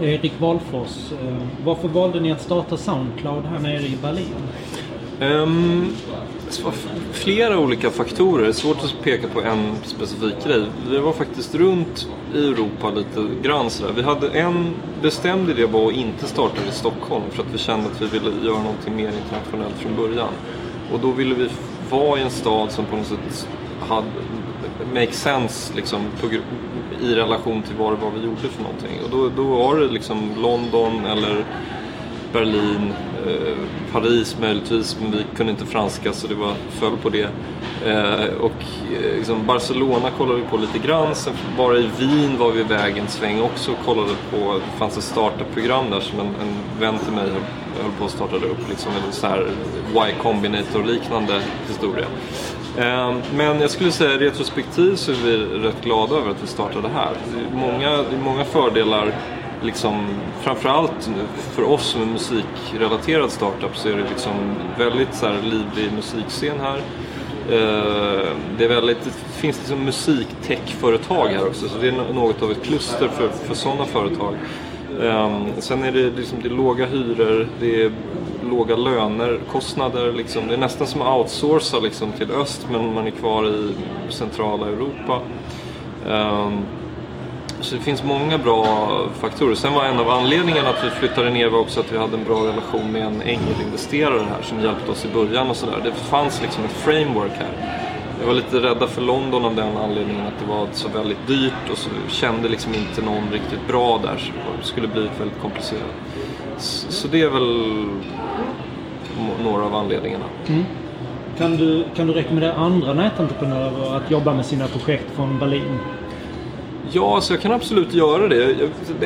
Erik Wahlfors. Eh, varför valde ni att starta Soundcloud här nere i Berlin? Um, flera olika faktorer. Det är svårt att peka på en specifik grej. Vi var faktiskt runt i Europa lite grann sådär. Vi hade en bestämd idé var att inte starta i Stockholm för att vi kände att vi ville göra någonting mer internationellt från början. Och då ville vi vara i en stad som på något sätt hade make sense liksom, på, i relation till vad det var vi gjorde för någonting. Och då, då var det liksom London eller Berlin, eh, Paris möjligtvis, men vi kunde inte franska så det var föll på det. Eh, och eh, liksom Barcelona kollade vi på lite grann, sen bara i Wien var vi iväg en sväng också och kollade på, det fanns ett startup-program där som en, en vän till mig höll på att starta upp, liksom en sån här Y Combinator liknande historia. Ehm, men jag skulle säga retrospektiv så är vi rätt glada över att vi startade här. Det är många, det är många fördelar liksom, framförallt för oss som är musikrelaterad startup så är det liksom väldigt så här, livlig musikscen här. Ehm, det, är väldigt, det finns liksom musiktechföretag här också så det är något av ett kluster för, för sådana företag. Ehm, sen är det, liksom, det är låga hyror, det är låga löner, kostnader. Liksom. Det är nästan som att outsourca liksom, till öst men man är kvar i centrala Europa. Um, så det finns många bra faktorer. Sen var en av anledningarna att vi flyttade ner var också att vi hade en bra relation med en ängelinvesterare här som hjälpte oss i början och sådär. Det fanns liksom ett framework här. Vi var lite rädda för London av den anledningen att det var så väldigt dyrt och så kände liksom inte någon riktigt bra där. Så det skulle bli väldigt komplicerat. Så det är väl några av anledningarna. Mm. Kan, du, kan du rekommendera andra nätentreprenörer att jobba med sina projekt från Berlin? Ja, så jag kan absolut göra det.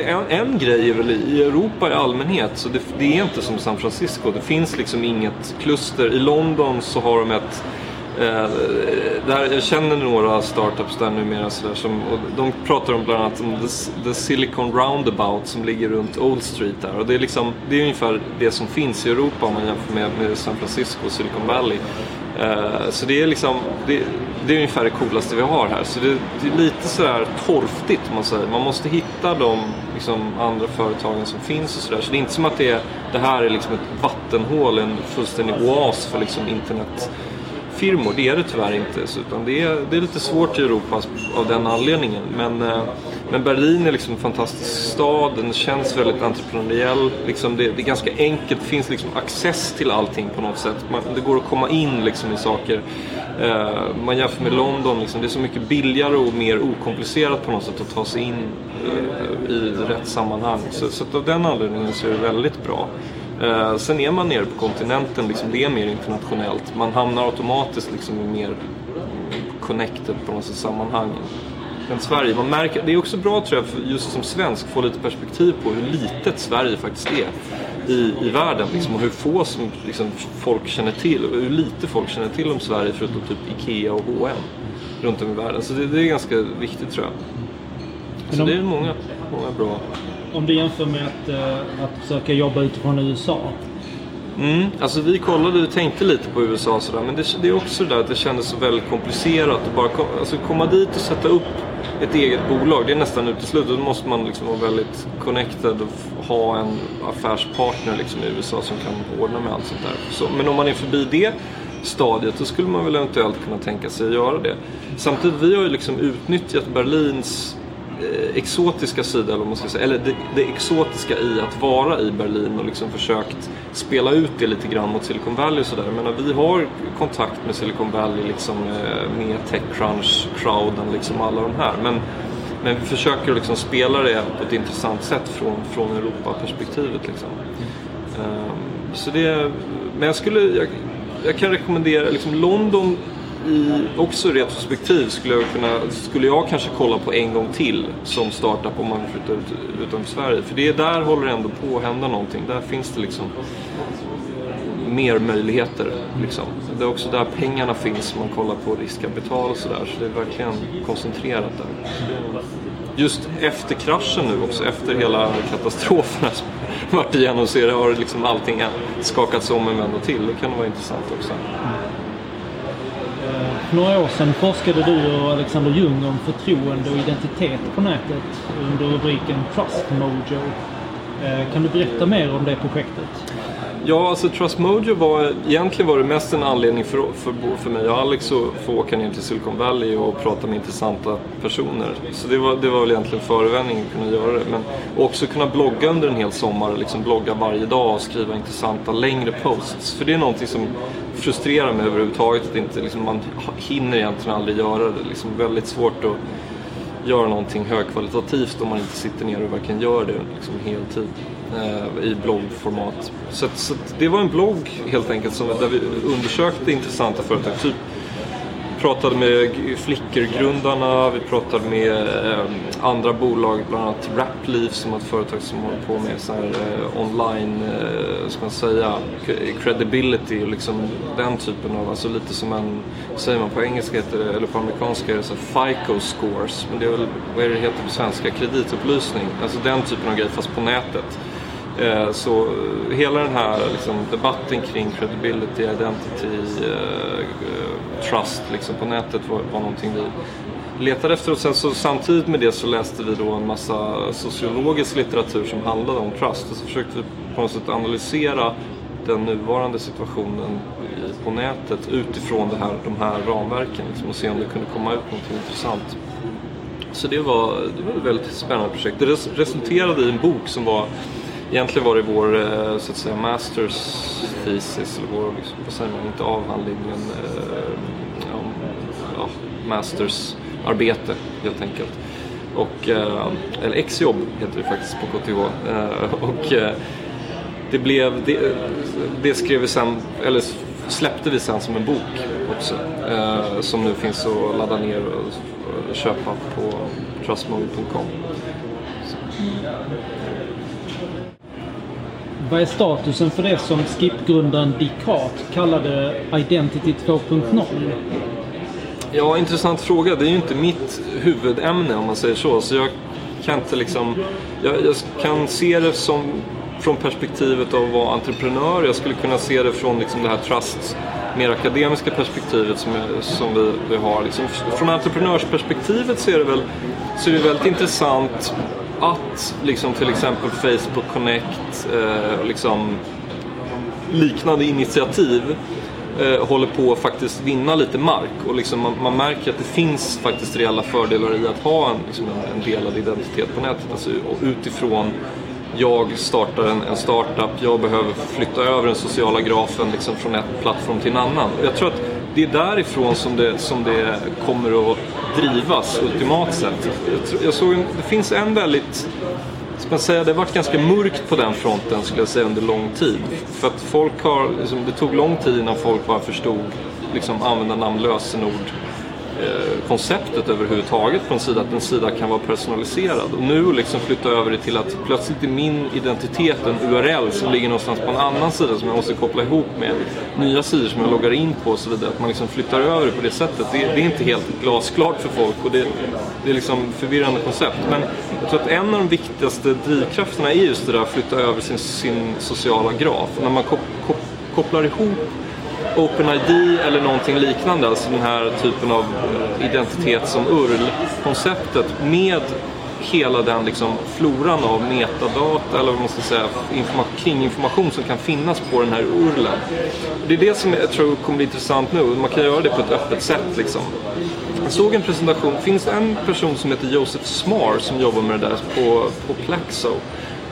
En, en grej är väl i Europa i allmänhet, så det, det, är inte som San Francisco. Det finns liksom inget kluster. I London så har de ett Eh, där, jag känner några startups där numera så där, som, och de pratar om bland annat om the, the, Silicon Roundabout som ligger runt Old Street där. Och det är, liksom, det är ungefär det som finns i Europa om man jämför med, med San Francisco och Silicon Valley. Eh, så det är liksom, det, det, är ungefär det coolaste vi har här. Så det, det är lite sådär torftigt om man säger. Man måste hitta de liksom, andra företagen som finns och sådär. Så det är inte som att det, är, det här är liksom ett vattenhål, en fullständig oas för liksom internet firmor. Det är det tyvärr inte. Utan det, är, det är lite svårt i Europa av den anledningen. Men, eh, men Berlin är liksom en fantastisk stad. Den känns väldigt entreprenöriell. Liksom det, det, är ganska enkelt. Det finns liksom access till allting på något sätt. Man, det går att komma in liksom i saker. Uh, man jämför med London. Liksom, det är så mycket billigare och mer okomplicerat på något sätt att ta sig in uh, i rätt sammanhang. Så, så av den anledningen så är det väldigt bra. Eh, sen är man nere på kontinenten, liksom, det är mer internationellt. Man hamnar automatiskt liksom, i mer connected på något sätt sammanhang än Sverige. Man märker, det är också bra tror jag, för just som svensk, få lite perspektiv på hur litet Sverige faktiskt är i, i världen. Liksom, och hur få som liksom, folk känner till hur lite folk känner till om Sverige förutom typ IKEA och H&M runt om i världen. Så det, det är ganska viktigt tror jag. Så det är många, många bra om du jämför med att, uh, att försöka jobba utifrån USA? Mm, alltså vi kollade och tänkte lite på USA sådär, men det, det är också det där att det kändes så väldigt komplicerat att bara kom, alltså komma dit och sätta upp ett eget bolag. Det är nästan uteslutet. Då måste man liksom vara väldigt connected och ha en affärspartner liksom i USA som kan ordna med allt sånt där. Så, men om man är förbi det stadiet då skulle man väl eventuellt kunna tänka sig att göra det. Samtidigt, vi har ju liksom utnyttjat Berlins exotiska sida, eller, man ska säga, eller det, det, exotiska i att vara i Berlin och liksom försökt spela ut det lite grann mot Silicon Valley och sådär. vi har kontakt med Silicon Valley, liksom, eh, med Techcrunch, crowden, liksom alla de här. Men, men vi försöker liksom spela det på ett intressant sätt från, från Europa-perspektivet. Liksom. Um, så det, men jag skulle, jag, jag kan rekommendera, liksom London i också retrospektiv skulle jag, kunna, skulle jag kanske kolla på en gång till som startup om man vill flytta ut, utanför Sverige. För det är där håller det ändå på att hända någonting. Där finns det liksom mer möjligheter. Liksom. Det är också där pengarna finns om man kollar på riskkapital och sådär. Så det är verkligen koncentrerat där. Just efter kraschen nu också, efter hela katastrofen som varit igenom så har liksom allting skakats om en vända till. Det kan vara intressant också. För några år sedan forskade du och Alexander Ljung om förtroende och identitet på nätet under rubriken Trust Mojo. Eh, kan du berätta mer om det projektet? Ja, alltså Trust Mojo var egentligen var det mest en anledning för, för, för mig och Alex att få åka ner till Silicon Valley och prata med intressanta personer. Så det var, det var väl egentligen förevändningen att kunna göra det. Men också kunna blogga under en hel sommar, liksom blogga varje dag och skriva intressanta längre posts. För det är någonting som frustrerar mig överhuvudtaget, att inte, liksom, man hinner egentligen aldrig göra det. Liksom väldigt svårt att göra någonting högkvalitativt om man inte sitter ner och verkligen gör det liksom heltid Eh, i bloggformat. Så, så det var en blogg helt enkelt som, där vi undersökte intressanta företag. Typ pratade med Flickr-grundarna, vi pratade med eh, andra bolag, bland annat Rapleaf som är ett företag som håller på med så här, eh, online, eh, ska man säga, credibility och liksom den typen av, alltså lite som en, säger man på engelska heter det, eller på amerikanska är det så FICO scores, men det är väl, vad är det heter på svenska, kreditupplysning, alltså den typen av grej fast på nätet. Eh, så eh, hela den här liksom, debatten kring credibility, identity, eh, eh, trust liksom, på nätet var, var någonting vi letade efter. Och sen så, samtidigt med det så läste vi då en massa sociologisk litteratur som handlade om trust. Och så försökte vi på något sätt analysera den nuvarande situationen på nätet utifrån det här, de här ramverken liksom, och se om det kunde komma ut någonting intressant. Så det var, det var ett väldigt spännande projekt. Det resulterade i en bok som var Egentligen var det vår eh, så att säga, masters thesis, eller vår, liksom, vad säger man, inte avhandling men eh, ja, masters arbete helt enkelt. Och, eh, eller exjobb heter det faktiskt på KTH. Eh, och det, blev, det, det skrev vi sen, eller släppte vi sen som en bok också. Som nu finns att ladda ner och köpa på trustmovie.com. Vad är statusen för det som Skip-grundaren Dick Hart kallade Identity 2.0? Ja, intressant fråga. Det är ju inte mitt huvudämne om man säger så. Så jag kan inte liksom... Jag, jag kan se det som från perspektivet av att vara entreprenör. Jag skulle kunna se det från liksom det här trust, mer akademiska perspektivet som, som vi, vi har. Liksom, från entreprenörsperspektivet så är det väl så är det väldigt intressant att liksom till exempel Facebook Connect, eh, liksom liknande initiativ eh, håller på att faktiskt vinna lite mark. Och liksom man, man, märker att det finns faktiskt reella fördelar i att ha en, liksom en, en delad identitet på nätet. Alltså, utifrån jag startar en, en, startup, jag behöver flytta över den sociala grafen liksom från ett plattform till en annan. Jag tror att det är därifrån som det, som det kommer att drivas ultimat sett. Jag, jag såg, det finns en väldigt ska man säga, det har varit ganska mörkt på den fronten skulle jag säga under lång tid. För att folk har, liksom, det tog lång tid innan folk bara förstod liksom, använda namn, lösenord Eh, konceptet överhuvudtaget på en sida, att en sida kan vara personaliserad. Och nu liksom flytta över det till att plötsligt är min identitet en URL som ligger någonstans på en annan sida som jag måste koppla ihop med nya sidor som jag loggar in på och så vidare. Att man liksom flyttar över det på det sättet. Det, det är inte helt glasklart för folk och det, det är liksom förvirrande koncept. Men jag tror att en av de viktigaste drivkrafterna är just det där att flytta över sin, sin sociala graf. När man kop, kop, kopplar ihop OpenID eller någonting liknande, alltså den här typen av identitet som URL-konceptet med hela den liksom floran av metadata eller vad man ska säga, kringinformation som kan finnas på den här URLen. Det är det som jag tror kommer bli intressant nu. Man kan göra det på ett öppet sätt. Liksom. Jag såg en presentation, det finns en person som heter Joseph Smar som jobbar med det där på, på Plaxo.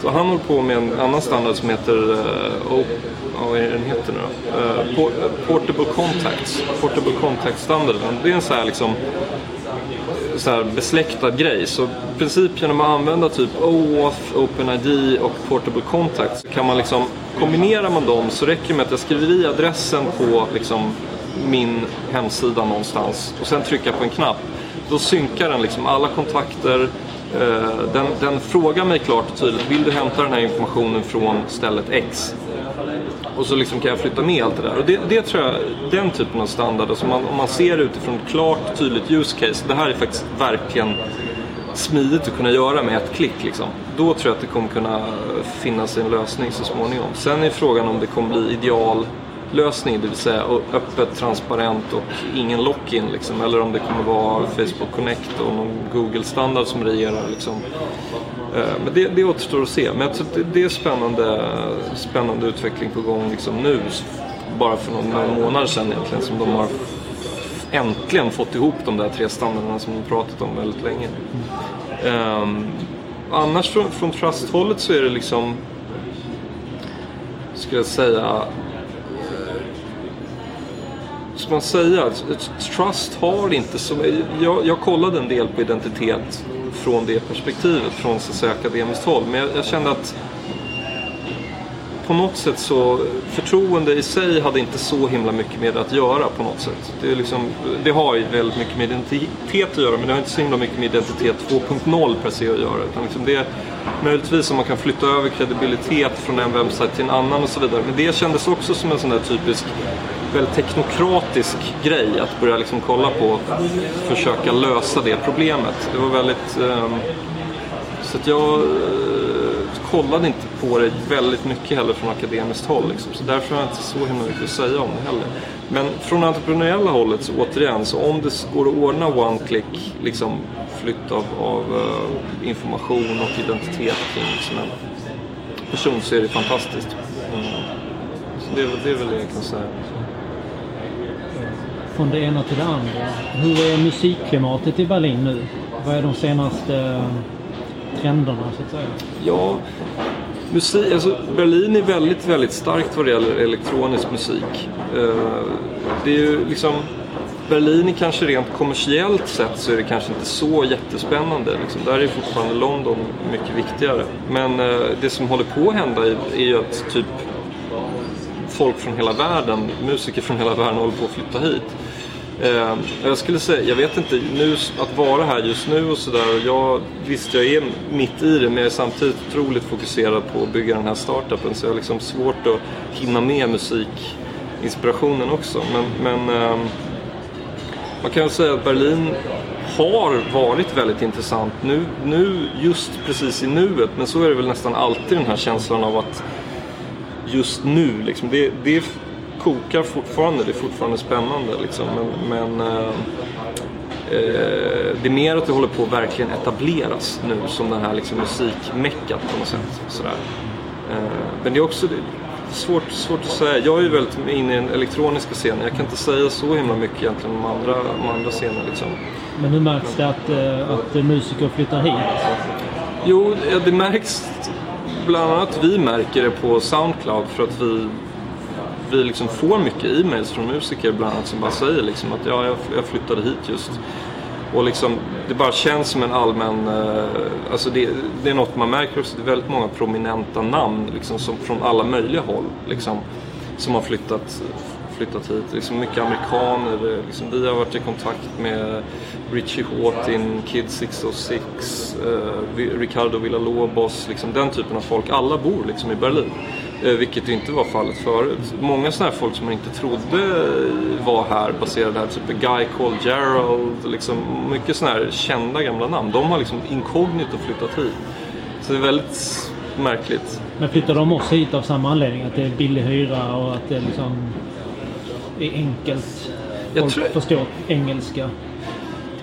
Och han håller på med en annan standard som heter uh, vad är den heter nu då? Uh, Portable Contacts. Portable Contact standarden. Det är en sån här liksom så här besläktad grej. Så i princip genom att använda typ OAuth, OpenID och Portable Contacts kan man liksom kombinerar man dem så räcker det med att jag skriver i adressen på liksom min hemsida någonstans och sen trycka på en knapp. Då synkar den liksom alla kontakter, Eh, den, den frågar mig klart och tydligt, vill du hämta den här informationen från stället X? Och så liksom kan jag flytta med allt det där. Och det, det tror jag, den typen av standard, alltså man, om man ser utifrån ett klart tydligt use case, det här är faktiskt verkligen smidigt att kunna göra med ett klick. Liksom. Då tror jag att det kommer kunna finnas en lösning så småningom. Sen är frågan om det kommer bli ideal lösning, det vill säga öppet, transparent och ingen lock-in. Liksom. Eller om det kommer vara Facebook Connect och någon Google-standard som regerar. Liksom. Eh, men det, det återstår att se. Men jag tror att det, är spännande, spännande utveckling på gång liksom nu. Bara för några månader sedan egentligen som de har äntligen fått ihop de där tre standarderna som de pratat om väldigt länge. Um, annars från, från Trust-hållet så är det liksom, skulle jag säga, ska man säga, Trust har inte så... Jag, jag kollade en del på identitet från det perspektivet, från så att säga, akademiskt håll. Men jag, jag kände att på något sätt så, förtroende i sig hade inte så himla mycket med det att göra på något sätt. Det, är liksom, det har ju väldigt mycket med identitet att göra men det har inte så himla mycket med identitet 2.0 per se att göra. Utan liksom det, möjligtvis om man kan flytta över kredibilitet från en webbsajt till en annan och så vidare. Men det kändes också som en sån där typisk väldigt teknokratisk grej att börja liksom kolla på och försöka lösa det problemet. Det var väldigt... Eh, så att jag eh, kollade inte på det väldigt mycket heller från akademiskt håll. Liksom. Så därför har jag inte så himla mycket att säga om det heller. Men från entreprenöriella hållet, så återigen, så om det går att ordna one-click liksom, flytt av, av uh, information och identitet kring liksom, en person så är det fantastiskt. Mm. Så det, det är väl det jag kan säga. Från det ena till det andra. Hur är musikklimatet i Berlin nu? Vad är de senaste eh, trenderna så att säga? Ja, musik, alltså Berlin är väldigt, väldigt starkt vad det gäller elektronisk musik. Eh, det är ju liksom Berlin är kanske rent kommersiellt sett så är det kanske inte så jättespännande. Liksom. Där är fortfarande London mycket viktigare. Men eh, det som håller på att hända är ju att typ folk från hela världen, musiker från hela världen håller på att flytta hit. Eh, jag skulle säga, jag vet inte, nu, att vara här just nu och sådär. Jag, visst, jag är mitt i det men jag är samtidigt otroligt fokuserad på att bygga den här startupen. Så jag har liksom svårt att hinna med musikinspirationen också. Men, men eh, man kan väl säga att Berlin har varit väldigt intressant. Nu, nu, just precis i nuet, men så är det väl nästan alltid den här känslan av att just nu, liksom, det, det kokar fortfarande. Det är fortfarande spännande. Liksom. Men, men eh, eh, det är mer att det håller på att verkligen etableras nu som den här liksom, musikmeckat på något sätt. Sådär. Eh, men det är också det, svårt, svårt att säga. Jag är ju väldigt inne i den elektroniska scenen. Jag kan inte säga så himla mycket egentligen om andra, om andra scener. Liksom. Men hur märks det att, eh, att musiker flyttar hit? Jo, det märks bland annat vi märker det på Soundcloud för att vi vi liksom får mycket e-mails från musiker bland annat som bara säger liksom att ja, jag flyttade hit just. Och liksom, det bara känns som en allmän, eh, alltså det, det, är något man märker också, det är väldigt många prominenta namn liksom, som, från alla möjliga håll liksom, som har flyttat, flyttat hit. Liksom mycket amerikaner, eh, liksom, vi har varit i kontakt med Richie Hawtin, Kid 606, eh, Ricardo Villalobos, liksom, den typen av folk. Alla bor liksom i Berlin. Eh, vilket inte var fallet förut. Många sådana här folk som man inte trodde var här baserade här. Typ Guy called Gerald. Liksom, mycket sådana här kända gamla namn. De har liksom inkognito flyttat hit. Så det är väldigt märkligt. Men flyttar de också hit av samma anledning? Att det är billig hyra och att det liksom är enkelt? Folk tror... förstår engelska?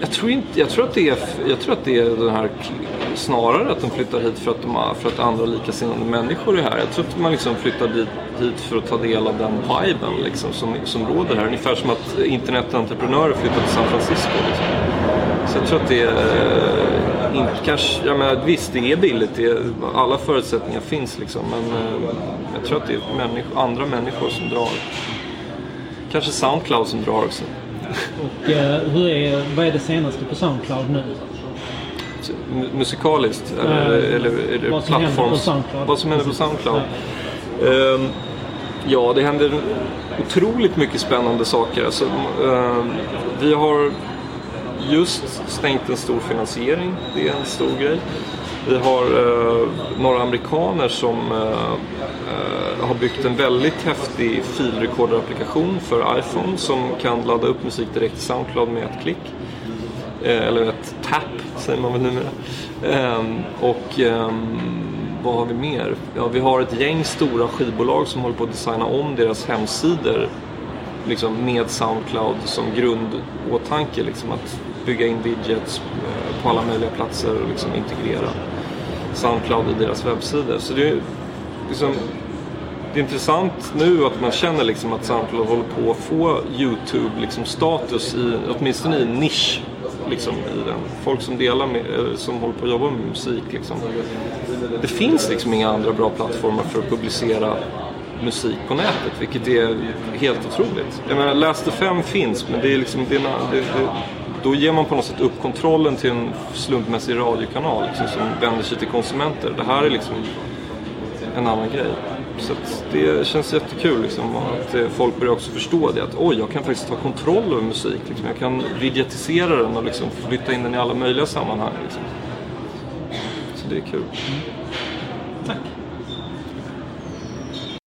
Jag tror, inte, jag, tror att det är, jag tror att det är den här snarare att de flyttar hit för att, de, för att andra likasinnade människor är här. Jag tror att man liksom flyttar dit, hit för att ta del av den viben liksom, som, som råder här. Ungefär som att internetentreprenörer flyttar till San Francisco. Liksom. Så jag tror att det är, eh, inte, kanske, jag menar, visst det är billigt, det är, alla förutsättningar finns liksom. Men eh, jag tror att det är människor, andra människor som drar. Kanske Soundcloud som drar också. Och eh, hur är, vad är det senaste på Soundcloud nu? musikaliskt? Eller, äh, eller, eller vad som händer på Soundcloud? Vad som händer på Soundcloud? Um, ja, det händer otroligt mycket spännande saker. Alltså, um, vi har just stängt en stor finansiering. Det är en stor grej. Vi har eh, några amerikaner som eh, eh har byggt en väldigt häftig filrekorderapplikation för iPhone som kan ladda upp musik direkt i Soundcloud med ett klick. Eh, eller ett tap säger man väl numera. Ehm, och ehm, vad har vi mer? Ja, vi har ett gäng stora skivbolag som håller på att designa om deras hemsidor liksom med Soundcloud som grundåtanke. Liksom, att bygga in widgets eh, på alla möjliga platser och liksom integrera. Soundcloud i deras webbsidor. Så det är, liksom, det är intressant nu att man känner liksom att Soundcloud håller på att få YouTube-status, liksom, åtminstone i en nisch. Liksom, i den. Folk som delar med, som håller på att jobba med musik. Liksom. Det finns liksom inga andra bra plattformar för att publicera musik på nätet, vilket är helt otroligt. Jag menar, Last 5 finns, men det är liksom, det är, det, det, då ger man på något sätt upp kontrollen till en slumpmässig radiokanal liksom, som vänder sig till konsumenter. Det här är liksom en annan grej. Så det känns jättekul liksom, att eh, folk börjar också förstå det. Att oj, jag kan faktiskt ta kontroll över musik. Liksom. Jag kan videatisera den och liksom flytta in den i alla möjliga sammanhang. Liksom. Så det är kul. Mm.